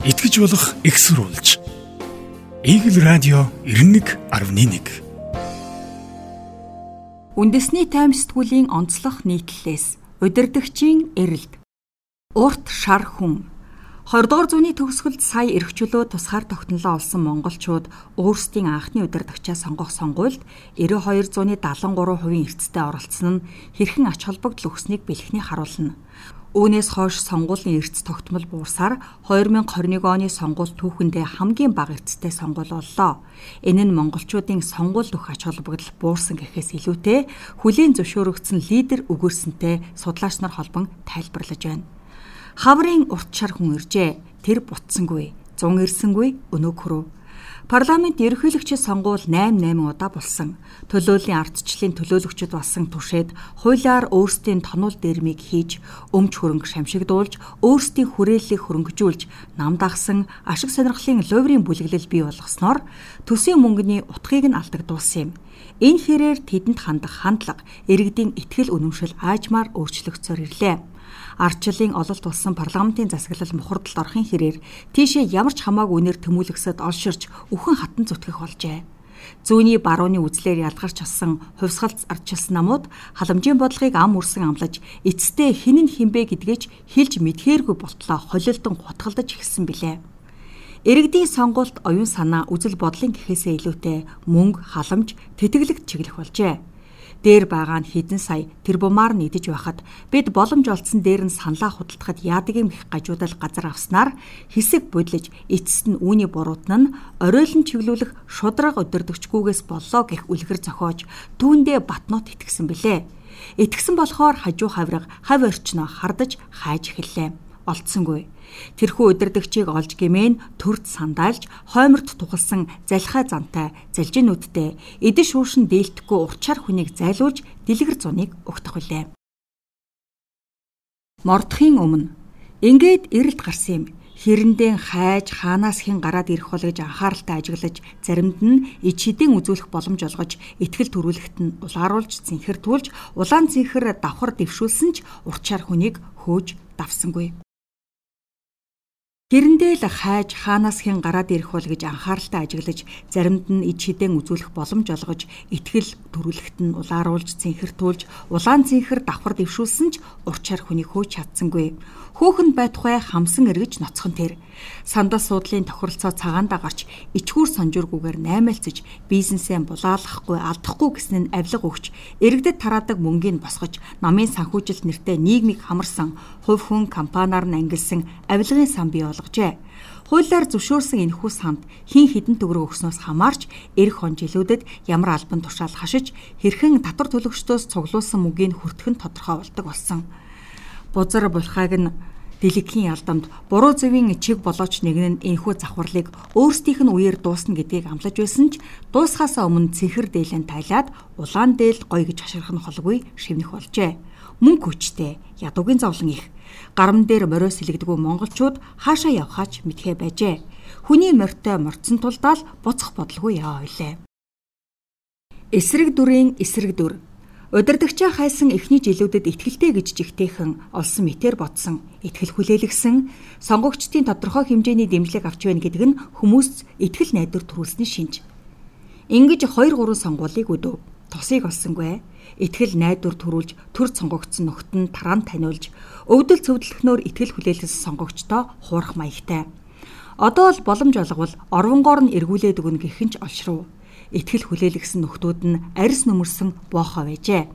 итгэж болох экссурулж. Игэл радио 91.1 Үндэсний тайм сэтгүүлийн онцлог нийтлэлээс удирдахчийн эрэлт. Урт шар хүн 20 дугаар зууны төгсгөлд сая эрхчлөө тусгаар тогтнолоо олсон монголчууд өөрсдийн анхны удирдагчаа сонгох сонгуульд 92 зууны 73% эрсдэлтэй оролцсон нь хэрхэн ач холбогдол өгснийг бэлэхний харуулна. Үүнээс хойш сонгуулийн эрдэс тогтмол буурсаар 2021 оны сонгуул түүхэндээ хамгийн бага эрдэстэй сонгуул боллоо. Энэ нь монголчуудын сонгуул дөх ач холбогдол буурсан гэхээс илүүтэй хүлийн зөвшөөрөгдсөн лидер өгөрсөнтэй судлаач нар холбон тайлбарлаж байна. Хаврын урт шар хүн иржээ. Тэр бутсангүй. Зун ирсэнгүй өнөөг хөрөв. Парламент ерөнхийлөгчийн сонгуул 8-8 удаа болсон. Төлөөллийн ардчлалын төлөөлөгчд болсон түшээд хуулиар өөрсдийн тонол дэрмийг хийж, өмч хөрөнгө шамшигдуулж, өөрсдийн хүрээллийг хөрөнгөжүүлж, нам дагсан ашиг сонирхлын луврын бүлэглэл бий болгосноор төсвийн мөнгөний утгыг нь алдагдуулсан юм. Энэ хэрээр тэдэнд хандах хандлага, иргэдийн итгэл үнэмшил аажмаар өөрчлөгдсөөр ирлээ ардчлалын ололт болсон парламентын засаглал мухардалд орохын хэрээр тийшээ ямар ч хамаагүй үнээр тэмүүлэгсэд олширч үхэн хатан зүтгэх болжээ. Зүүнний барууны үзлээр ялгарч асан хувьсгалц ардчилсан намууд халамжийн бодлогыг ам үрсэн амлаж эцэстээ хин нь хинбэ гэдгээч хэлж мэдхээргүй болтлоо холилдон хутгалдаж эхэлсэн билээ. Иргэдийн сонгуульд оюун санаа, үзэл бодлын гэхээсээ илүүтэй мөнгө, халамж, тэтгэлэгт чиглэх болжээ дээр байгаа нь хэдэн сая тэр бумаар нь идэж байхад бид боломж олдсон дээр нь саналаа худалдахад яадаг юм их гажуудал газар авснаар хэсэг бодлож эцэст нь үүний буруутан нь оройлон чиглүүлэх шудраг өдөрдөгчгүйгээс боллоо гэх үлгэр зохиож түүндээ батнууд итгэсэн билээ. Итгэсэн болохоор хажуу хавраг хав орчноо хардаж хайж эхэллээ. Олдсонгүй Тэрхүү удирдагчийг олж гимэн төрд сандаалж хойморт тухалсан залхай зантай залжинүүдтэй эдэн шуушин дээлтэхгүй урчаар хүнийг зайлуулж дэлгэр зуныг өгтөх үлээ. Мордохын өмнө ингээд эрэлт гарсан юм хэрэндээ хайж хаанаас хэн гараад ирэх бол гэж анхааралтай ажиглаж заримд нь ич хідийн үзүүлэх боломж олгож ихтгэл төрүүлэхт нь улааруулж зинхэртүүлж улаан зинхэр давхар дэвшүүлсэн ч урчаар хүнийг хөөж давсангүй. Тэрэндээ л хайж хаанаас хэн гараад ирэх бол гэж анхааралтай ажиглаж заримд нь иж хідэн үзүүлэх боломж олгож итгэл төрүүлэхт нь улааруулж цэнхэртүүлж улаан цэнхэр давхар дэвшүүлсэн ч урчаар хүнийг хөөж чадсангүй. Хөөхөнд байтугай хамсан эргэж ноцхон тэр. Сандал суудлын тохиролцоо цагаандаа гарч ичгүүр сонжургүйгээр наймаалцаж бизнесээ булаалгахгүй алдахгүй нь авилга өгч иргэдэд тараадаг мөнгийг босгож намын санхүүжилт нэртэй нийгмийг хамарсан хувь хүн компаниар нь ангилсан авилгын сан бий болгожээ. Хуулиар зөвшөөрсөн энэхүү санд хин хідэн төгрөг өгснөөс хамаарч эх он жилүүдэд ямар албан тушаал хашиж хэрхэн татвар төлөгчдөөс цуглуулсан мөнгөний хүртэх нь тодорхой болдог болсон бузар булхайг нь дэлгэхийн ялдамд буруу зөвийн чиг болооч нэгэн нь энэхүү завхарлыг өөрсдийнх нь үеэр дуусна гэдгийг амлаж байсан ч дуусхаасаа өмнө цэнхэр дээлэн тайлаад улаан дээл гоё гэж хашгирах нь холгүй шивнэх болжээ. Мөнгө хүчтэй, ядуугийн зовлон их. Гарам дээр мориос сэлгдэггүй монголчууд хаашаа явхаач мэдхээ байжээ. Хүний морьтой морцсон тулдаал буцах бодлого яа ойлээ. Эсрэг дүрийн эсрэг дүр Удирдагчаа хайсан эхний жилүүдэд ихтгэлтэй гэж жигтэйхэн олсон мэтэр ботсон, ихтгэл хүлээлгсэн, сонгогчдын тодорхой хэмжээний дэмжлэг авч байна гэдэг нь хүмүүст ихтгэл найдвар төрүүлсний шинж. Ингэж 2 3 сонгуулийг өдөв. Тосыг олсонгүй. Ихтгэл найдвар төрүүлж төр сонгогдсон нөхд нь таран таниулж, өвдөл цөвдлөхнөөр ихтгэл хүлээлгэсэн сонгогчдоо хуурах маягтай. Одоо л боломж олгвол орвонгоор нь эргүүлээд өгнө гэх нь ч олшров итгэл хүлээлгсэн нөхдүүд нь арьс нөмөрсөн боохоо байжээ.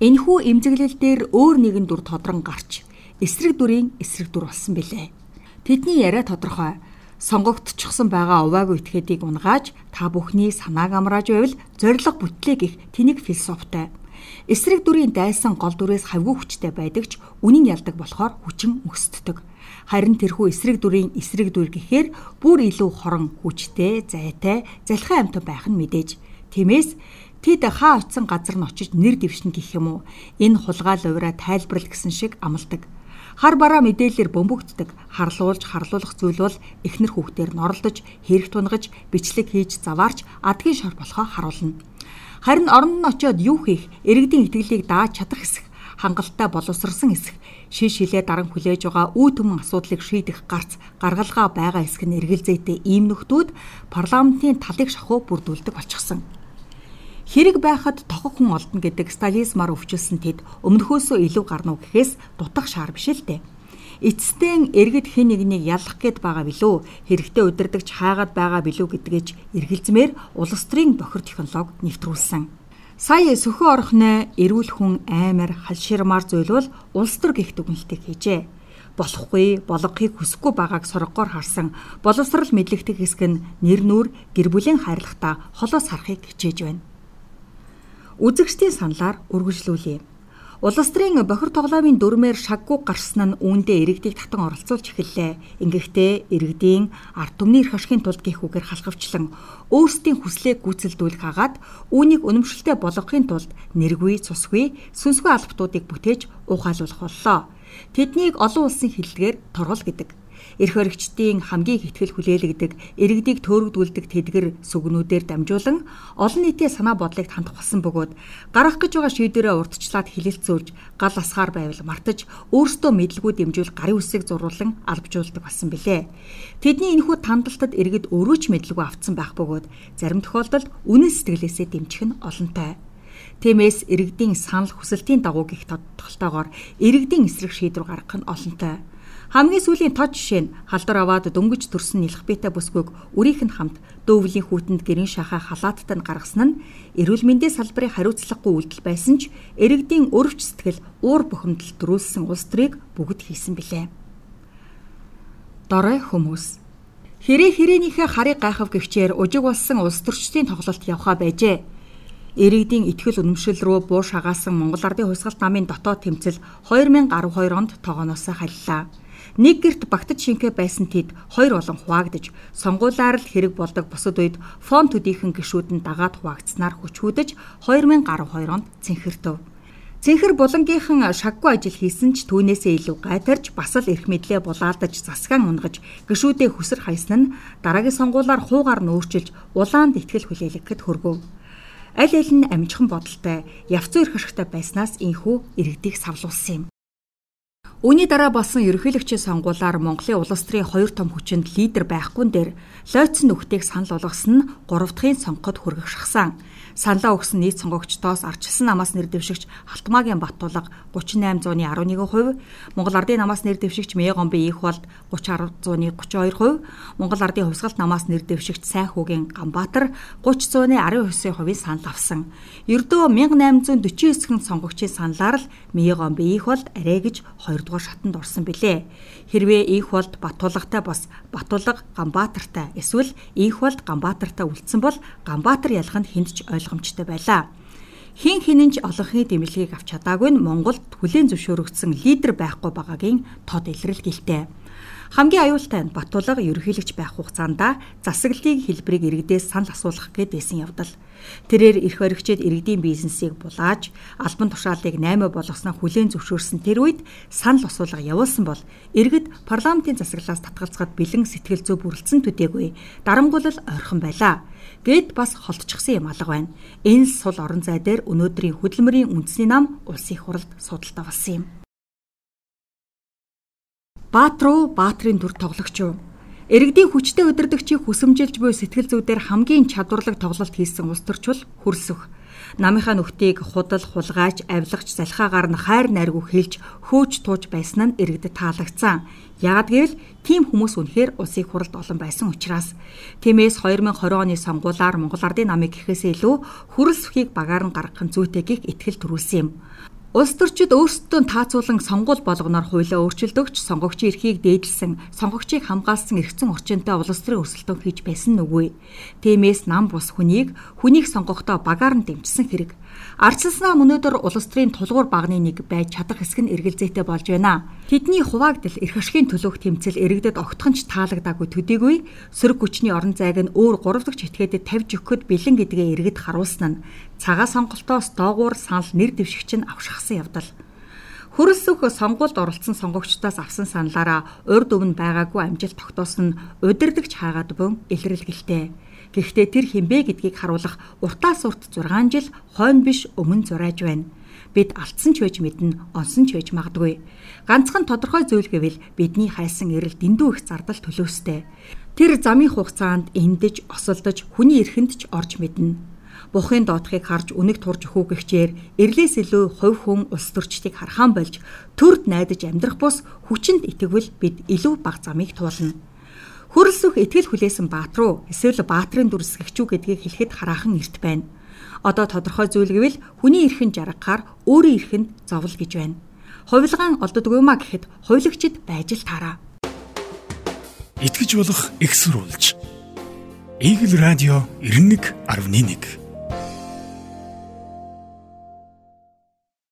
Энэхүү эмзэглэл дээр өөр нэгэн дүр тодрон гарч эсрэг дүрийн эсрэг дүр болсон билээ. Тэдний яриа тодорхой. Сонгогдчихсон байгаа уваагүй этгээдийг унгааж та бүхний санааг амрааж байвал зориг бүтлээ гих тэнийг философтай. Эсрэг дүрийн дайсан гол дүрээс хавгүй хүчтэй байдаг ч үнийн ялдаг болохоор хүчин мөсддөг. Харин тэрхүү эсрэг дүрийн эсрэг дүр гэхээр бүр илүү хорон хүчтэй, зайтай, залхиан амт байх нь мэдээж. Тиймээс тэд хаа очисон газар нь очиж нэр дэвшнэ гэх юм уу? Энэ хулгай лувраа тайлбарлал гэсэн шиг амладаг. Хар бараа мэдээлэлээр бөмбөгддөг, харлуулж харлуулах зүйл бол эхнэр хүүхдээр норлдож, хэрэг тунгаж, бичлэг хийж заваарч адгийн шор болохоо харуулна. Харин оронд нь очиод юу хийх, иргэдийн итгэлийг дааж чадах хэсэг хангалттай боловсрсан эсэх шиш хилээ даран хүлээж байгаа үе төмөн асуудлыг шийдэх гарц гаргалгаа байгаа эсэх нь эргэлзээтэй ийм нөхдүүд парламентын талыг шахуу бүрдүүлдэг болчихсон. Хэрэг байхад тохох хүн олдно гэдэг стализмаар өвчлсөн тэд өмнөхөөсөө илүү гарнуу гэхээс дутах шаар биш л дээ. Эцэстэн эргэд хэн нэгнийг ялах гээд байгаа билүү? Хэрэгтэй удирдахч хаагаад байгаа билүү гэдгээч эргэлзмээр улс төрийн бохир технологи нэвтрүүлсэн. Сая сөхөө орхны эрүүл хүн аймар халширмаар зөвлвөл улс төр гих дүгнэлтийг хийжээ болохгүй, болгохыг хүсэхгүй байгааг соргогоор харсан боловсрал мэдлэгдэх хэсэг нь нэр нүр гэр бүлийн хайрлагта холоос харахыг хичээж байна үзэгчдийн саналаар үргэлжлүүлье. Улс төрийн бохир тоглоомын дүрмээр шаггүй гарсан нь үүндээ иргэдийг татан оролцуулж эхэллээ. Ингэхдээ иргэдийн ард түмний эрх ашигын тулд гих үгээр халахвчлан өөрсдийн хүслийг гүйцэлдүүлэх хагаад үүнийг үнэмшилтэй болгохын тулд нэргүй, цусгүй, сүнсгүй албатуудыг бүтээж ухаалуулах боллоо. Тэднийг олон улсын хиллэгээр торгол гэдэг эрх баригчдын хамгийн ихтгэл хүлээлгдэг, иргэдийг төөрөгдүүлдэг тэдгэр сүгнүүдээр дамжуулан олон нийтийн санаа бодлыг хандах болсон бөгөөд гарах гэж байгаа шийдвэрээ урдчлаад хилэлцүүлж гал асгаар байвал мартаж өөрсдөө мэдлгүй дэмжүүл гарын үсийг зурулан албжуулдаг болсон билээ. Тэдний энэхүү тандалтад иргэд өөрөө ч мэдлгүй автсан байх бөгөөд зарим тохиолдолд үнэн сэтгэлээсээ дэмжих нь олонтой. Тиймээс иргэдийн санал хүсэлтийн дагуу гих тодтолтойгоор иргэдийн эсрэг шийдвэр гаргах нь олонтой. Хамгийн сүүлийн тод жишээ нь халдвар аваад дөнгөж төрсөн нэлхбитэй бүсгүйг үрийнх нь хамт дөвлийн хүүтэнд гэрийн шахаа халааттад нь гаргасан нь эрүүл мэндийн салбарын хариуцлагагүй үйлдэл байсан ч иргэдийн өрөвч сэтгэл уур бухимдал төрүүлсэн улс төрийг бүгд хийсэн билээ. Дорой хүмүүс Хэрэг хэрээнийхээ харыг гайхав гихчээр ужиг болсон улс төрчдийн тоглолт явхаа байжээ. Иргэдийн итгэл үнэмшил рүү буу шагаасан Монгол Ардын хувьсгалт намын дотоод тэмцэл 2012 онд тогооноосоо халлаа. Нэг герт багтаж шинхэ байсан тэд хоёр болон хуваагдж сонгуулиар л хэрэг болдог бусад үед фон төдийхөн гişүүд нь дагаад хуваагдсанаар хүчүүдэж 2012 онд цэнхэртэв. Цэнхэр булангийнхан шаггүй ажил хийсэн ч түүнээсээ илүү гайтарч бас л эрх мэдлээ булаалдаж засгаан унгаж гişүүдээ хүсэр хайсан нь дараагийн сонгуулиар хуугаар нөөрчилж улаанд ихтгэл хүлээлгэхэд хөргөв. Аль аль нь амжихан бодолтой, явцсан эрх ашигтай байснаас инхүү иргэдийг савлуулсан юм. Үүний дараа болсон ерөнхийлөгчийн сонгуулиар Монголын улс төрийн хоёр том хүчинд лидер байхгүй дээр лойцсон нөхдөйг санал болгосон нь 3 дахьын сонгоход хүргэх шахсан. Саналаа өгсөн нийт сонгогчдоос арчилсан намаас нэр дэвшигч Халтмаагийн Баттулга 38.11%, Монгол Ардын намаас нэр дэвшигч Мегомби их болд 30.32%, Монгол Ардын хувьсгалт намаас нэр дэвшигч Сайхүүгийн Ганбаатар 30.19%-ийн санал авсан. Ердөө 1849 хүн сонгогчийн саналаар л Мегомби их болд арай гэж 2 дугаар шатанд орсон билээ. Хэрвээ их болд Баттулгатай бас Баттулга Ганбаатартай эсвэл их болд Ганбаатартай үлдсэн бол Ганбаатар ялах нь хүнд ч ойл ойлгомжтой байлаа. Хин хинэнч олонхны дэмжлэгийг авч чадаагүй нь Монголд хүлээн зөвшөөрөгдсөн лидер байхгүй байгаагийн тод илрэл гэлтэй. Хамгийн аюултай нь Батулга ерөнхийлөгч байх хугацаанд засаглалын хэлбэрийг иргэдээс санал асуулах гээд байсан явдал. Тэрээр эрх баригчид иргэдийн бизнесийг булааж, албан тушаалыг 8 болгосноо хүлээн зөвшөөрсөн тэр үед санал асуулга явуулсан бол иргэд парламентын засаглалаас татгалзахад бэлэн сэтгэл зүй бүрэлдсэн төдийгүй дарамгуулал ойрхон байлаа. Гэт бас холтчихсан юм алга байна. Энэ сул орон зай дээр өнөөдрийн хөдөлмөрийн үндэсний нам улсын хурлд судалтай болсон юм. Баатруу Баатрийн дүр тоглогч юу? Иргэдийн хүчтэй удирдагчийг хүсэмжилж буй сэтгэл зүйдээр хамгийн чадварлаг тоглолт хийсэн улс төрчл хөрсөх. Намынхаа нүхтийг худал хулгайч, авилгач, залхаагаар нь хайр найргүй хэлж хөөж тууж байсан нь иргэдэд таалагдсан. Яагад гэвэл тийм хүмүүс үнэхээр улсын хуралд олон байсан учраас тиймээс 2020 оны сонгуулиар Монгол Ардын намыг гэхээс илүү хүрэл сүхийг багаар нь гаргах нь зүйтэй гих итгэл төрүүлсэн юм. Улс төрчид өөрсдөө таацуулан сонгуул болгоноор хуулиа өөрчилдөгч сонгогчийн эрхийг дээдлсэн, сонгогчийг хамгаалсан эргэцэн орчинтай улс төрийн өрсөлдөөн хийж байсан нүггүй. Тиймээс нам бус хүнийг хүнийг сонгохдоо багаар нь дэмжсэн хэрэг. Арчилснаа өнөөдөр улс төрийн тулгуур багны нэг байж чадах хэсэг нь эргэлзээтэй болж байна. Тэдний хуваагдл эрх ашигын төлөөх тэмцэл иргэдэд огтхонч таалагдаагүй төдийгүй сөрөг хүчний орон зайг нь өөр 3 дахь этгээдэд тавьж өгөхөд бэлэн гэдгээ иргэд харуулсан нь цагаа сонголтоос доогуур санал нэр дэвшигч нь авшихсан явдал. Хөрөлсөх сонгуульд оролцсон сонгогчдоос авсан саналаараа урд өмнө байгаагүй амжилт тогтоосон нь удирдахч хаагаад бөн илрэлгэлтэй. Гэхдээ тэр хинбэ гэдгийг харуулах уртаас урт 6 жил хойно биш өмнө зурааж байна. бид алдсан ч байж мэднэ, онсон ч байж магадгүй. Ганцхан тодорхой зүйл гэвэл бидний хайсан эрэл дэндүү их зардал төлөөстэй. Тэр замын хугацаанд эндэж, осолдож, хүний эрхэнд ч орж мэднэ. Бухын доотхыг харж үнэг турж хүүгэгчээр эрлээс илүү хувь хүн улс төрчдийг хархаан болж төрд найдаж амьдрах бус хүчинд итгэвэл бид илүү бага замыг туулна. Хөрөлсөх итгэл хүлээсэн баатруу эсвэл баатрын дүрсгэгчүү гэдгийг хэлэхэд хараахан эрт байна. Одоо тодорхой зүйл гэвэл хүний эрхэн жаргахаар өөрийн эрхэнд зовл гэж байна. Хувилгаан олддгүй маа гэхэд хувилагчд байж л таараа. Итгэж болох экссурулж. Игэл радио 91.1